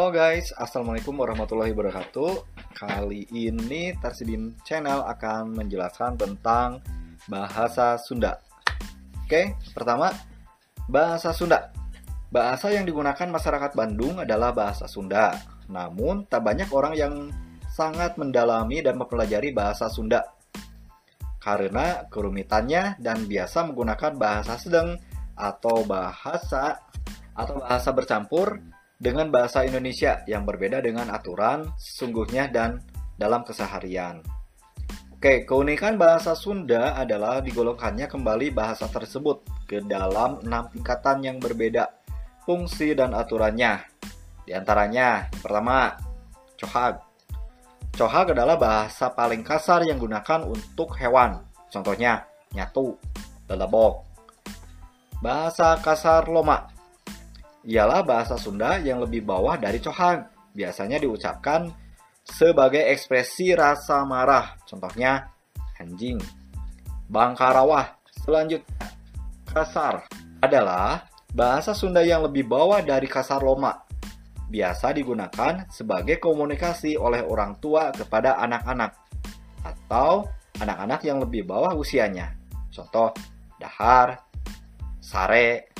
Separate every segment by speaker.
Speaker 1: Halo guys, Assalamualaikum warahmatullahi wabarakatuh. Kali ini Tarsidin Channel akan menjelaskan tentang bahasa Sunda. Oke, pertama Bahasa Sunda. Bahasa yang digunakan masyarakat Bandung adalah bahasa Sunda. Namun, tak banyak orang yang sangat mendalami dan mempelajari bahasa Sunda. Karena kerumitannya dan biasa menggunakan bahasa sedang atau bahasa atau bahasa bercampur dengan bahasa Indonesia yang berbeda dengan aturan sesungguhnya dan dalam keseharian. Oke, keunikan bahasa Sunda adalah digolongkannya kembali bahasa tersebut ke dalam enam tingkatan yang berbeda, fungsi dan aturannya. Di antaranya, pertama, cohag. Cohag adalah bahasa paling kasar yang digunakan untuk hewan. Contohnya, nyatu, lelebok. Bahasa kasar loma ialah bahasa Sunda yang lebih bawah dari cohang. Biasanya diucapkan sebagai ekspresi rasa marah. Contohnya, anjing. Bangkarawah. Selanjutnya, kasar adalah bahasa Sunda yang lebih bawah dari kasar loma. Biasa digunakan sebagai komunikasi oleh orang tua kepada anak-anak atau anak-anak yang lebih bawah usianya. Contoh, dahar, sare,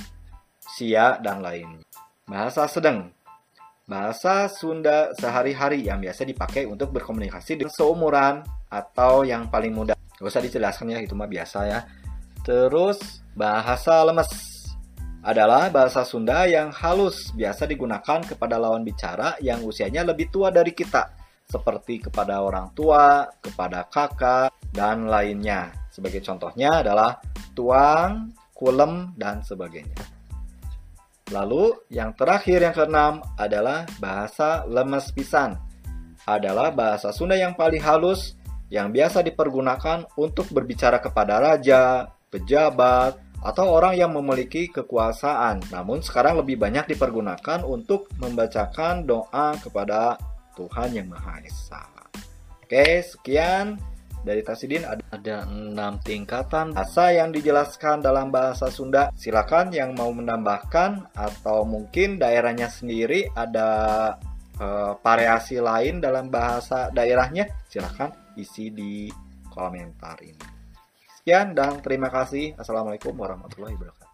Speaker 1: sia, dan lain. Bahasa sedang Bahasa Sunda sehari-hari yang biasa dipakai untuk berkomunikasi dengan seumuran atau yang paling muda. Gak usah dijelaskan ya, itu mah biasa ya. Terus, bahasa lemes adalah bahasa Sunda yang halus, biasa digunakan kepada lawan bicara yang usianya lebih tua dari kita, seperti kepada orang tua, kepada kakak, dan lainnya. Sebagai contohnya adalah tuang, kulem, dan sebagainya. Lalu yang terakhir yang keenam adalah bahasa lemes pisan. Adalah bahasa Sunda yang paling halus yang biasa dipergunakan untuk berbicara kepada raja, pejabat, atau orang yang memiliki kekuasaan. Namun sekarang lebih banyak dipergunakan untuk membacakan doa kepada Tuhan Yang Maha Esa. Oke, sekian dari Tasidin ada, ada 6 tingkatan bahasa yang dijelaskan dalam bahasa Sunda. Silakan yang mau menambahkan atau mungkin daerahnya sendiri ada uh, variasi lain dalam bahasa daerahnya, silakan isi di komentar ini. Sekian dan terima kasih. Assalamualaikum warahmatullahi wabarakatuh.